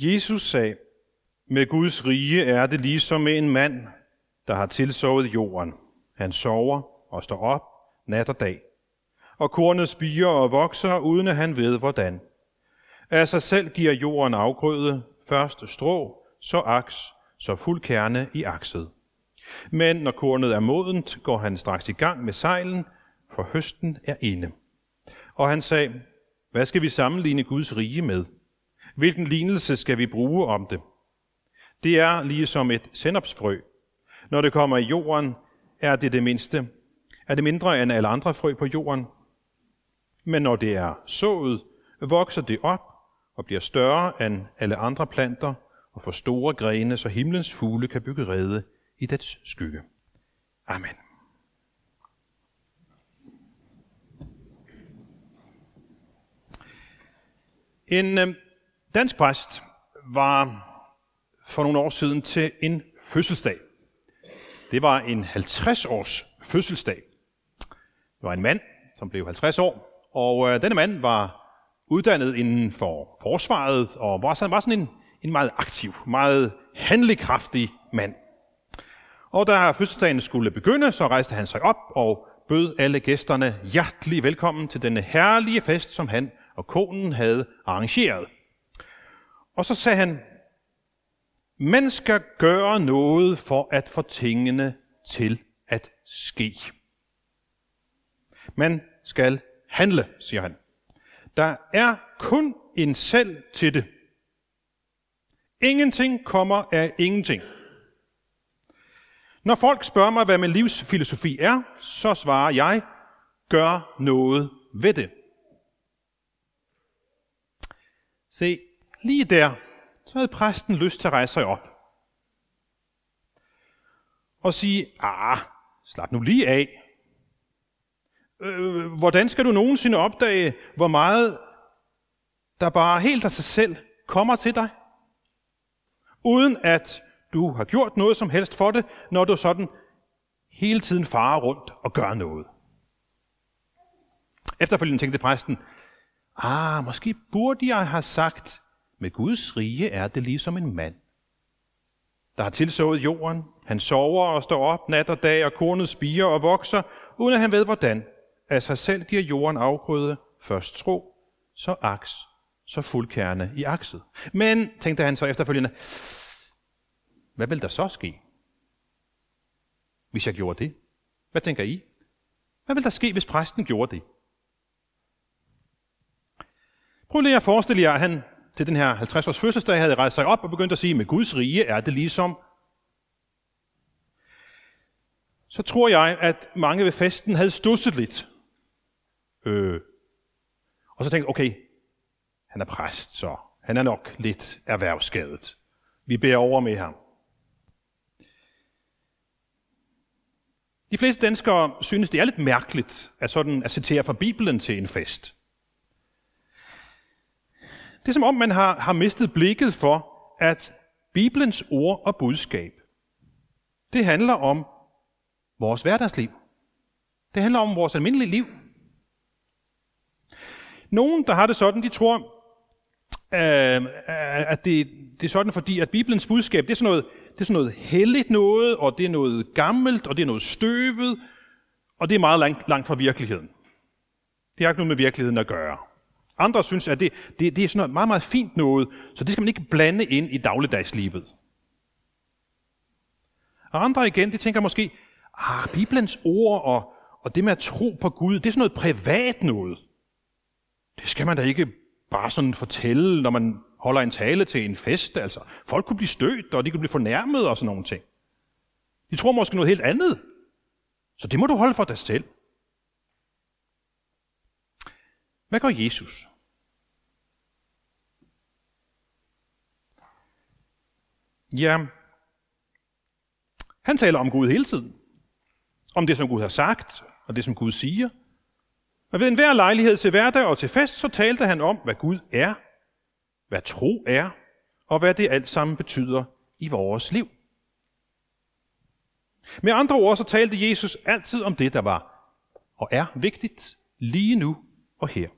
Jesus sagde, med Guds rige er det ligesom med en mand, der har tilsovet jorden. Han sover og står op nat og dag. Og kornet spiger og vokser, uden at han ved hvordan. Af sig selv giver jorden afgrøde, først strå, så aks, så fuld kerne i akset. Men når kornet er modent, går han straks i gang med sejlen, for høsten er inde. Og han sagde, hvad skal vi sammenligne Guds rige med? Hvilken lignelse skal vi bruge om det? Det er lige som et sennepsfrø. Når det kommer i jorden, er det det mindste. Er det mindre end alle andre frø på jorden? Men når det er sået, vokser det op og bliver større end alle andre planter og får store grene, så himlens fugle kan bygge rede i dets skygge. Amen. En øhm, dansk præst var for nogle år siden til en fødselsdag. Det var en 50-års fødselsdag. Det var en mand, som blev 50 år, og øh, denne mand var uddannet inden for forsvaret, og var sådan, var sådan en, en meget aktiv, meget handlekraftig mand. Og da fødselsdagen skulle begynde, så rejste han sig op og bød alle gæsterne hjertelig velkommen til denne herlige fest, som han og konen havde arrangeret. Og så sagde han, man skal gøre noget for at få tingene til at ske. Man skal handle, siger han. Der er kun en selv til det. Ingenting kommer af ingenting. Når folk spørger mig, hvad min livsfilosofi er, så svarer jeg, gør noget ved det. Se, lige der, så havde præsten lyst til at rejse sig op. Og sige, ah, slap nu lige af. Øh, øh, hvordan skal du nogensinde opdage, hvor meget der bare helt af sig selv kommer til dig? Uden at du har gjort noget som helst for det, når du sådan hele tiden farer rundt og gør noget. Efterfølgende tænkte præsten, ah, måske burde jeg have sagt, med Guds rige er det ligesom en mand, der har tilsået jorden. Han sover og står op nat og dag, og kornet spiger og vokser, uden at han ved hvordan. Af sig selv giver jorden afgrøde, først tro, så aks, så fuldkerne i akset. Men, tænkte han så efterfølgende, hvad vil der så ske, hvis jeg gjorde det? Hvad tænker I? Hvad vil der ske, hvis præsten gjorde det? Prøv lige at forestille jer, at han til den her 50-års fødselsdag havde rejst sig op og begyndt at sige, med Guds rige er det ligesom. Så tror jeg, at mange ved festen havde stusset lidt. Øh. Og så tænkte okay, han er præst, så han er nok lidt erhvervsskadet. Vi beder over med ham. De fleste danskere synes, det er lidt mærkeligt at, sådan, at citere fra Bibelen til en fest. Det er som om, man har, har mistet blikket for, at Bibelens ord og budskab, det handler om vores hverdagsliv. Det handler om vores almindelige liv. Nogen, der har det sådan, de tror, øh, at det, det er sådan, fordi at Bibelens budskab, det er sådan noget, det er sådan noget helligt noget, og det er noget gammelt, og det er noget støvet, og det er meget langt, langt fra virkeligheden. Det har ikke noget med virkeligheden at gøre. Andre synes, at det, det, det er sådan noget meget, meget fint noget, så det skal man ikke blande ind i dagligdagslivet. Og andre igen, de tænker måske, ah, Bibelens ord og, og det med at tro på Gud, det er sådan noget privat noget. Det skal man da ikke bare sådan fortælle, når man holder en tale til en fest. Altså, folk kunne blive stødt, og de kunne blive fornærmet og sådan nogle ting. De tror måske noget helt andet. Så det må du holde for dig selv. Hvad gør Jesus? Ja, han taler om Gud hele tiden. Om det, som Gud har sagt, og det, som Gud siger. Og ved enhver lejlighed til hverdag og til fest, så talte han om, hvad Gud er, hvad tro er, og hvad det alt sammen betyder i vores liv. Med andre ord, så talte Jesus altid om det, der var og er vigtigt lige nu og her.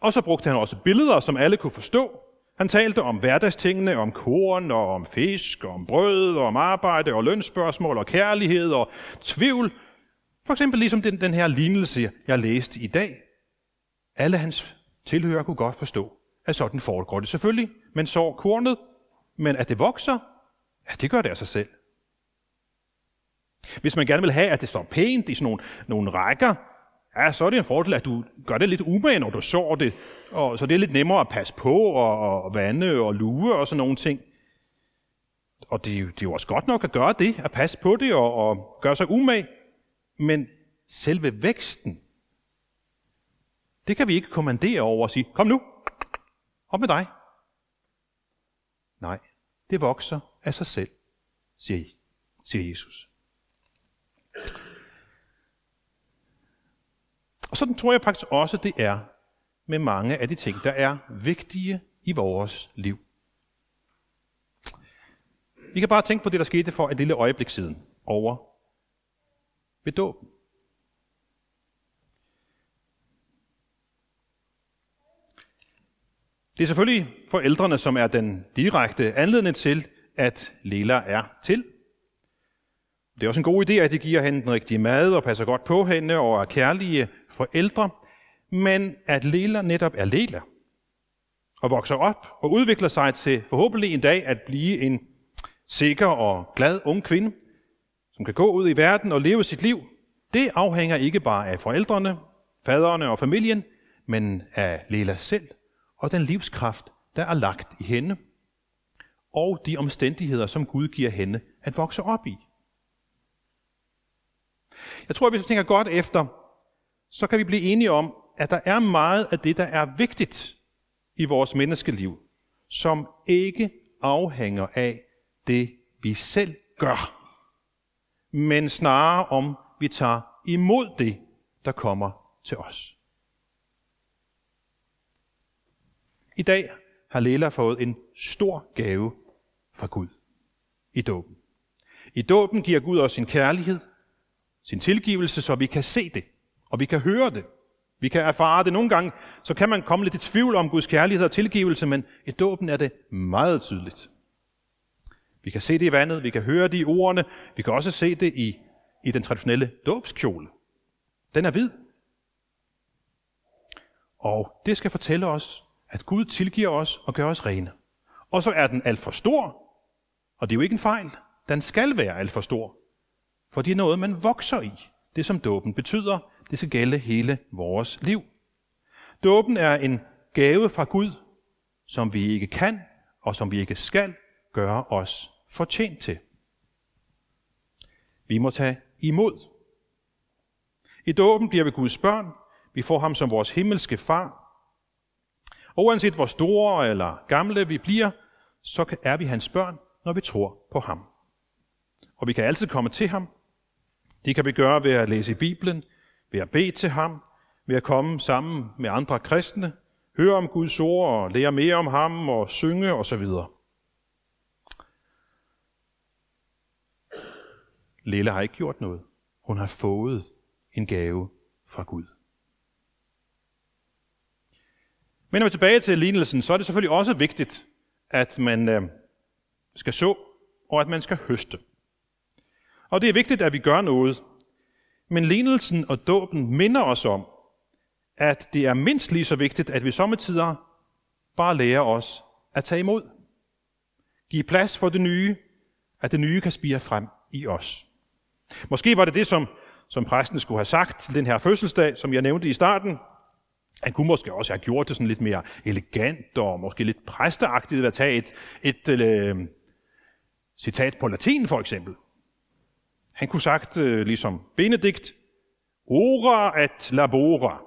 Og så brugte han også billeder, som alle kunne forstå, Han talte om hverdagstingene, om korn og om fisk, og om brød, og om arbejde og lønsspørgsmål og kærlighed og tvivl. For eksempel ligesom den, den her lignelse, jeg læste i dag. Alle hans tilhører kunne godt forstå, at sådan foregår det selvfølgelig. Men så kornet, men at det vokser, ja, det gør det af sig selv. Hvis man gerne vil have, at det står pænt i sådan nogle, nogle rækker, ja, så er det en fordel, at du gør det lidt umage, når du sår det, og så det er lidt nemmere at passe på og, og vande og lue og sådan nogle ting. Og det, det er jo også godt nok at gøre det, at passe på det og, og gøre sig umage, men selve væksten, det kan vi ikke kommandere over og sige, kom nu, op med dig. Nej, det vokser af sig selv, siger, siger Jesus. Og sådan tror jeg faktisk også, det er med mange af de ting, der er vigtige i vores liv. Vi kan bare tænke på det, der skete for et lille øjeblik siden over ved dåben. Det er selvfølgelig forældrene, som er den direkte anledning til, at Lela er til. Det er også en god idé, at de giver hende den rigtige mad og passer godt på hende og er kærlige forældre. Men at Lela netop er Lela og vokser op og udvikler sig til forhåbentlig en dag at blive en sikker og glad ung kvinde, som kan gå ud i verden og leve sit liv, det afhænger ikke bare af forældrene, faderne og familien, men af Lela selv og den livskraft, der er lagt i hende, og de omstændigheder, som Gud giver hende at vokse op i. Jeg tror, at hvis vi tænker godt efter, så kan vi blive enige om, at der er meget af det, der er vigtigt i vores menneskeliv, som ikke afhænger af det, vi selv gør, men snarere om, vi tager imod det, der kommer til os. I dag har Lela fået en stor gave fra Gud i dåben. I dåben giver Gud os sin kærlighed, sin tilgivelse, så vi kan se det, og vi kan høre det. Vi kan erfare det nogle gange, så kan man komme lidt i tvivl om Guds kærlighed og tilgivelse, men i dåben er det meget tydeligt. Vi kan se det i vandet, vi kan høre det i ordene, vi kan også se det i, i den traditionelle dåbskjole. Den er hvid. Og det skal fortælle os, at Gud tilgiver os og gør os rene. Og så er den alt for stor, og det er jo ikke en fejl. Den skal være alt for stor, for det er noget, man vokser i. Det som dåben betyder, det skal gælde hele vores liv. Dåben er en gave fra Gud, som vi ikke kan og som vi ikke skal gøre os fortjent til. Vi må tage imod. I dåben bliver vi Guds børn. Vi får ham som vores himmelske far. Og uanset hvor store eller gamle vi bliver, så er vi hans børn, når vi tror på ham. Og vi kan altid komme til ham, det kan vi gøre ved at læse i Bibelen, ved at bede til ham, ved at komme sammen med andre kristne, høre om Guds ord og lære mere om ham og synge osv. Lille har ikke gjort noget. Hun har fået en gave fra Gud. Men når vi er tilbage til lignelsen, så er det selvfølgelig også vigtigt, at man øh, skal så, og at man skal høste. Og det er vigtigt, at vi gør noget. Men lignelsen og dåben minder os om, at det er mindst lige så vigtigt, at vi sommetider bare lærer os at tage imod. Giv plads for det nye, at det nye kan spire frem i os. Måske var det det, som, som præsten skulle have sagt til den her fødselsdag, som jeg nævnte i starten. Han kunne måske også have gjort det sådan lidt mere elegant og måske lidt præsteagtigt ved at tage et, et øh, citat på latin for eksempel. Han kunne sagt, øh, ligesom Benedikt, ora at labora.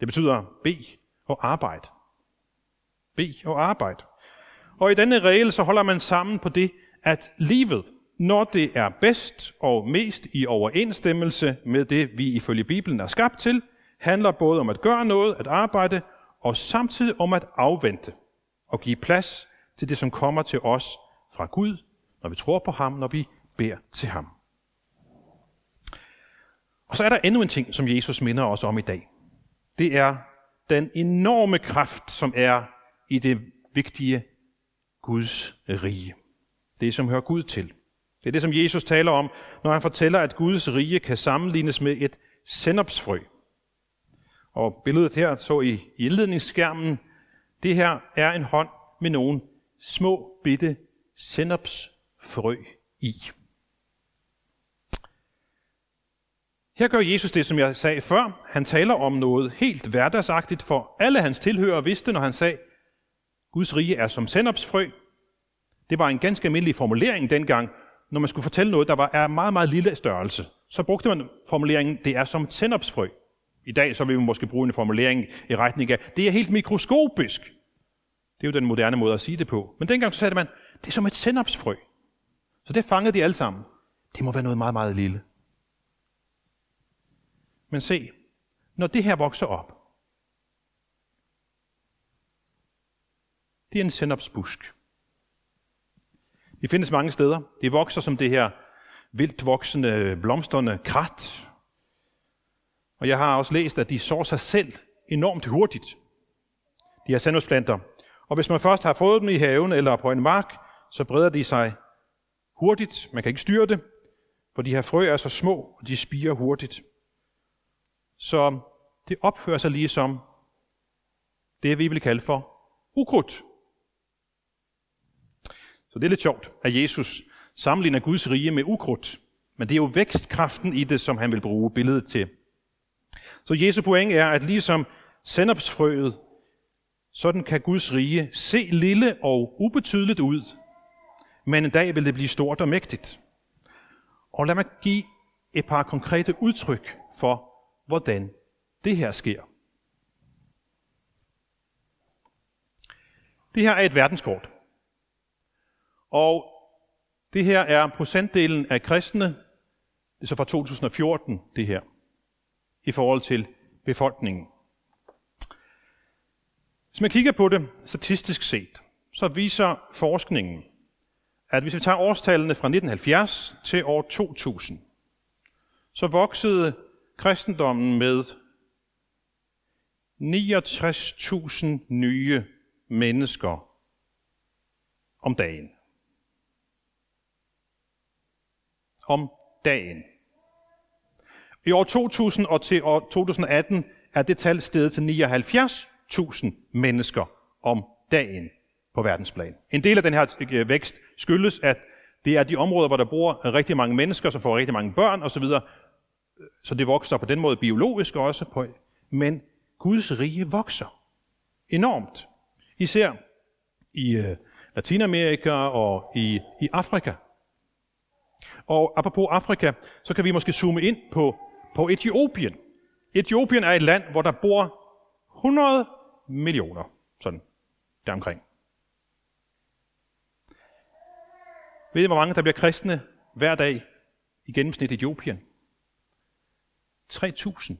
Det betyder be og arbejde. Be og arbejde. Og i denne regel så holder man sammen på det, at livet, når det er bedst og mest i overensstemmelse med det, vi ifølge Bibelen er skabt til, handler både om at gøre noget, at arbejde, og samtidig om at afvente og give plads til det, som kommer til os fra Gud når vi tror på ham, når vi beder til ham. Og så er der endnu en ting, som Jesus minder os om i dag. Det er den enorme kraft, som er i det vigtige Guds rige. Det, som hører Gud til. Det er det, som Jesus taler om, når han fortæller, at Guds rige kan sammenlignes med et sennepsfrø. Og billedet her så i indledningsskærmen, det her er en hånd med nogle små bitte sennepsfrø frø i. Her gør Jesus det, som jeg sagde før. Han taler om noget helt hverdagsagtigt, for alle hans tilhører vidste, når han sagde, Guds rige er som sennepsfrø. Det var en ganske almindelig formulering dengang, når man skulle fortælle noget, der var er meget, meget lille størrelse. Så brugte man formuleringen, det er som et sennepsfrø. I dag så vil vi måske bruge en formulering i retning af, det er helt mikroskopisk. Det er jo den moderne måde at sige det på. Men dengang så sagde man, det er som et sennepsfrø. Så det fangede de alle sammen. Det må være noget meget, meget lille. Men se, når det her vokser op, det er en sennepsbusk. Det findes mange steder. Det vokser som det her vildt voksende, blomstrende krat. Og jeg har også læst, at de sår sig selv enormt hurtigt. De her sennepsplanter. Og hvis man først har fået dem i haven eller på en mark, så breder de sig hurtigt. Man kan ikke styre det, for de her frø er så små, og de spiger hurtigt. Så det opfører sig lige som det, vi vil kalde for ukrudt. Så det er lidt sjovt, at Jesus sammenligner Guds rige med ukrudt. Men det er jo vækstkraften i det, som han vil bruge billedet til. Så Jesu pointe er, at ligesom sennepsfrøet, sådan kan Guds rige se lille og ubetydeligt ud, men en dag vil det blive stort og mægtigt. Og lad mig give et par konkrete udtryk for, hvordan det her sker. Det her er et verdenskort. Og det her er procentdelen af kristne, det er så fra 2014 det her, i forhold til befolkningen. Hvis man kigger på det statistisk set, så viser forskningen, at hvis vi tager årstallene fra 1970 til år 2000, så voksede kristendommen med 69.000 nye mennesker om dagen. Om dagen. I år 2000 og til år 2018 er det tal steget til 79.000 mennesker om dagen på verdensplan. En del af den her øh, vækst skyldes, at det er de områder, hvor der bor rigtig mange mennesker, som får rigtig mange børn osv., så det vokser på den måde biologisk også. På, men Guds rige vokser enormt. Især i øh, Latinamerika og i, i Afrika. Og apropos Afrika, så kan vi måske zoome ind på, på Etiopien. Etiopien er et land, hvor der bor 100 millioner, sådan deromkring. Ved I, hvor mange der bliver kristne hver dag i gennemsnit i Etiopien? 3.000.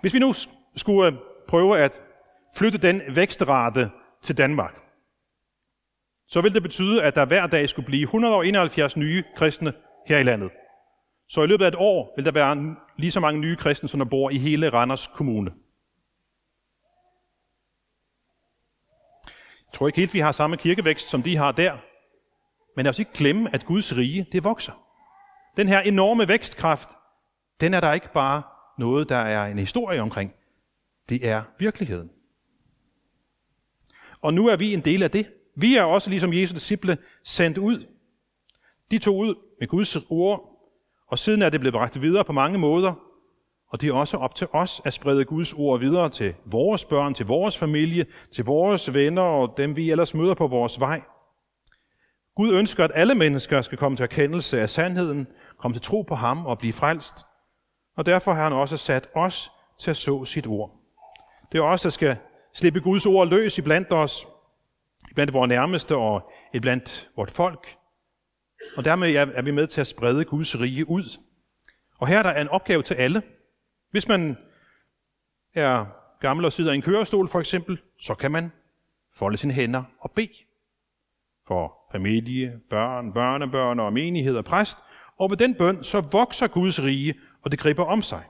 Hvis vi nu skulle øh, prøve at flytte den vækstrate til Danmark, så vil det betyde, at der hver dag skulle blive 171 nye kristne her i landet. Så i løbet af et år vil der være lige så mange nye kristne, som der bor i hele Randers Kommune. Jeg tror ikke helt, vi har samme kirkevækst, som de har der. Men lad os ikke glemme, at Guds rige, det vokser. Den her enorme vækstkraft, den er der ikke bare noget, der er en historie omkring. Det er virkeligheden. Og nu er vi en del af det. Vi er også, ligesom Jesu disciple, sendt ud. De tog ud med Guds ord, og siden er det blevet bragt videre på mange måder. Og det er også op til os at sprede Guds ord videre til vores børn, til vores familie, til vores venner og dem, vi ellers møder på vores vej. Gud ønsker, at alle mennesker skal komme til erkendelse af sandheden, komme til tro på ham og blive frelst. Og derfor har han også sat os til at så sit ord. Det er os, der skal slippe Guds ord løs i blandt os, blandt vores nærmeste og blandt vort folk. Og dermed er vi med til at sprede Guds rige ud. Og her er der en opgave til alle. Hvis man er gammel og sidder i en kørestol for eksempel, så kan man folde sine hænder og bede for familie, børn, børnebørn og menighed og præst. Og ved den bøn, så vokser Guds rige, og det griber om sig.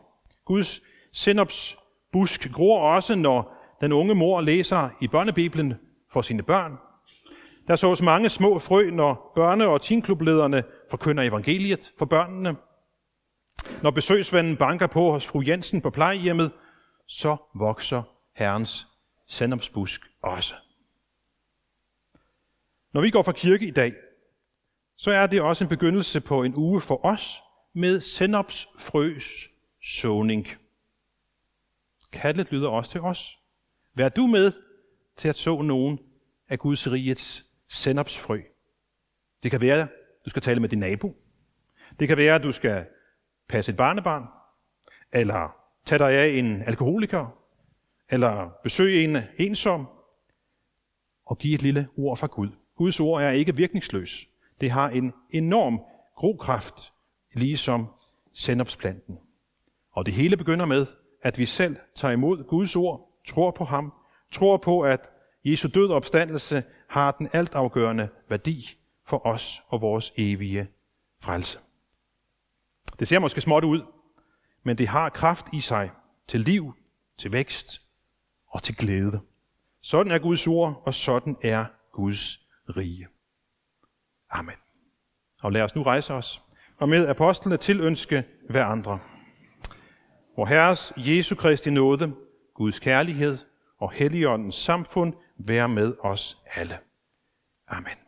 Guds sennepsbusk gror også, når den unge mor læser i børnebiblen for sine børn. Der sås mange små frø, når børne- og teenklublederne forkynder evangeliet for børnene. Når besøgsvennen banker på hos fru Jensen på plejehjemmet, så vokser Herrens sennepsbusk også. Når vi går fra kirke i dag, så er det også en begyndelse på en uge for os med sennepsfrøs såning. Kaldet lyder også til os. Vær du med til at så nogen af Guds rigets sennepsfrø. Det kan være, at du skal tale med din nabo. Det kan være, at du skal passe et barnebarn, eller tage dig af en alkoholiker, eller besøge en ensom, og give et lille ord fra Gud. Guds ord er ikke virkningsløs. Det har en enorm grokraft, ligesom sennepsplanten. Og det hele begynder med, at vi selv tager imod Guds ord, tror på ham, tror på, at Jesu død og opstandelse har den altafgørende værdi for os og vores evige frelse. Det ser måske småt ud, men det har kraft i sig til liv, til vækst og til glæde. Sådan er Guds ord, og sådan er Guds rige. Amen. Og lad os nu rejse os og med apostlene tilønske hver andre. Hvor Herres Jesu Kristi nåde, Guds kærlighed og Helligåndens samfund være med os alle. Amen.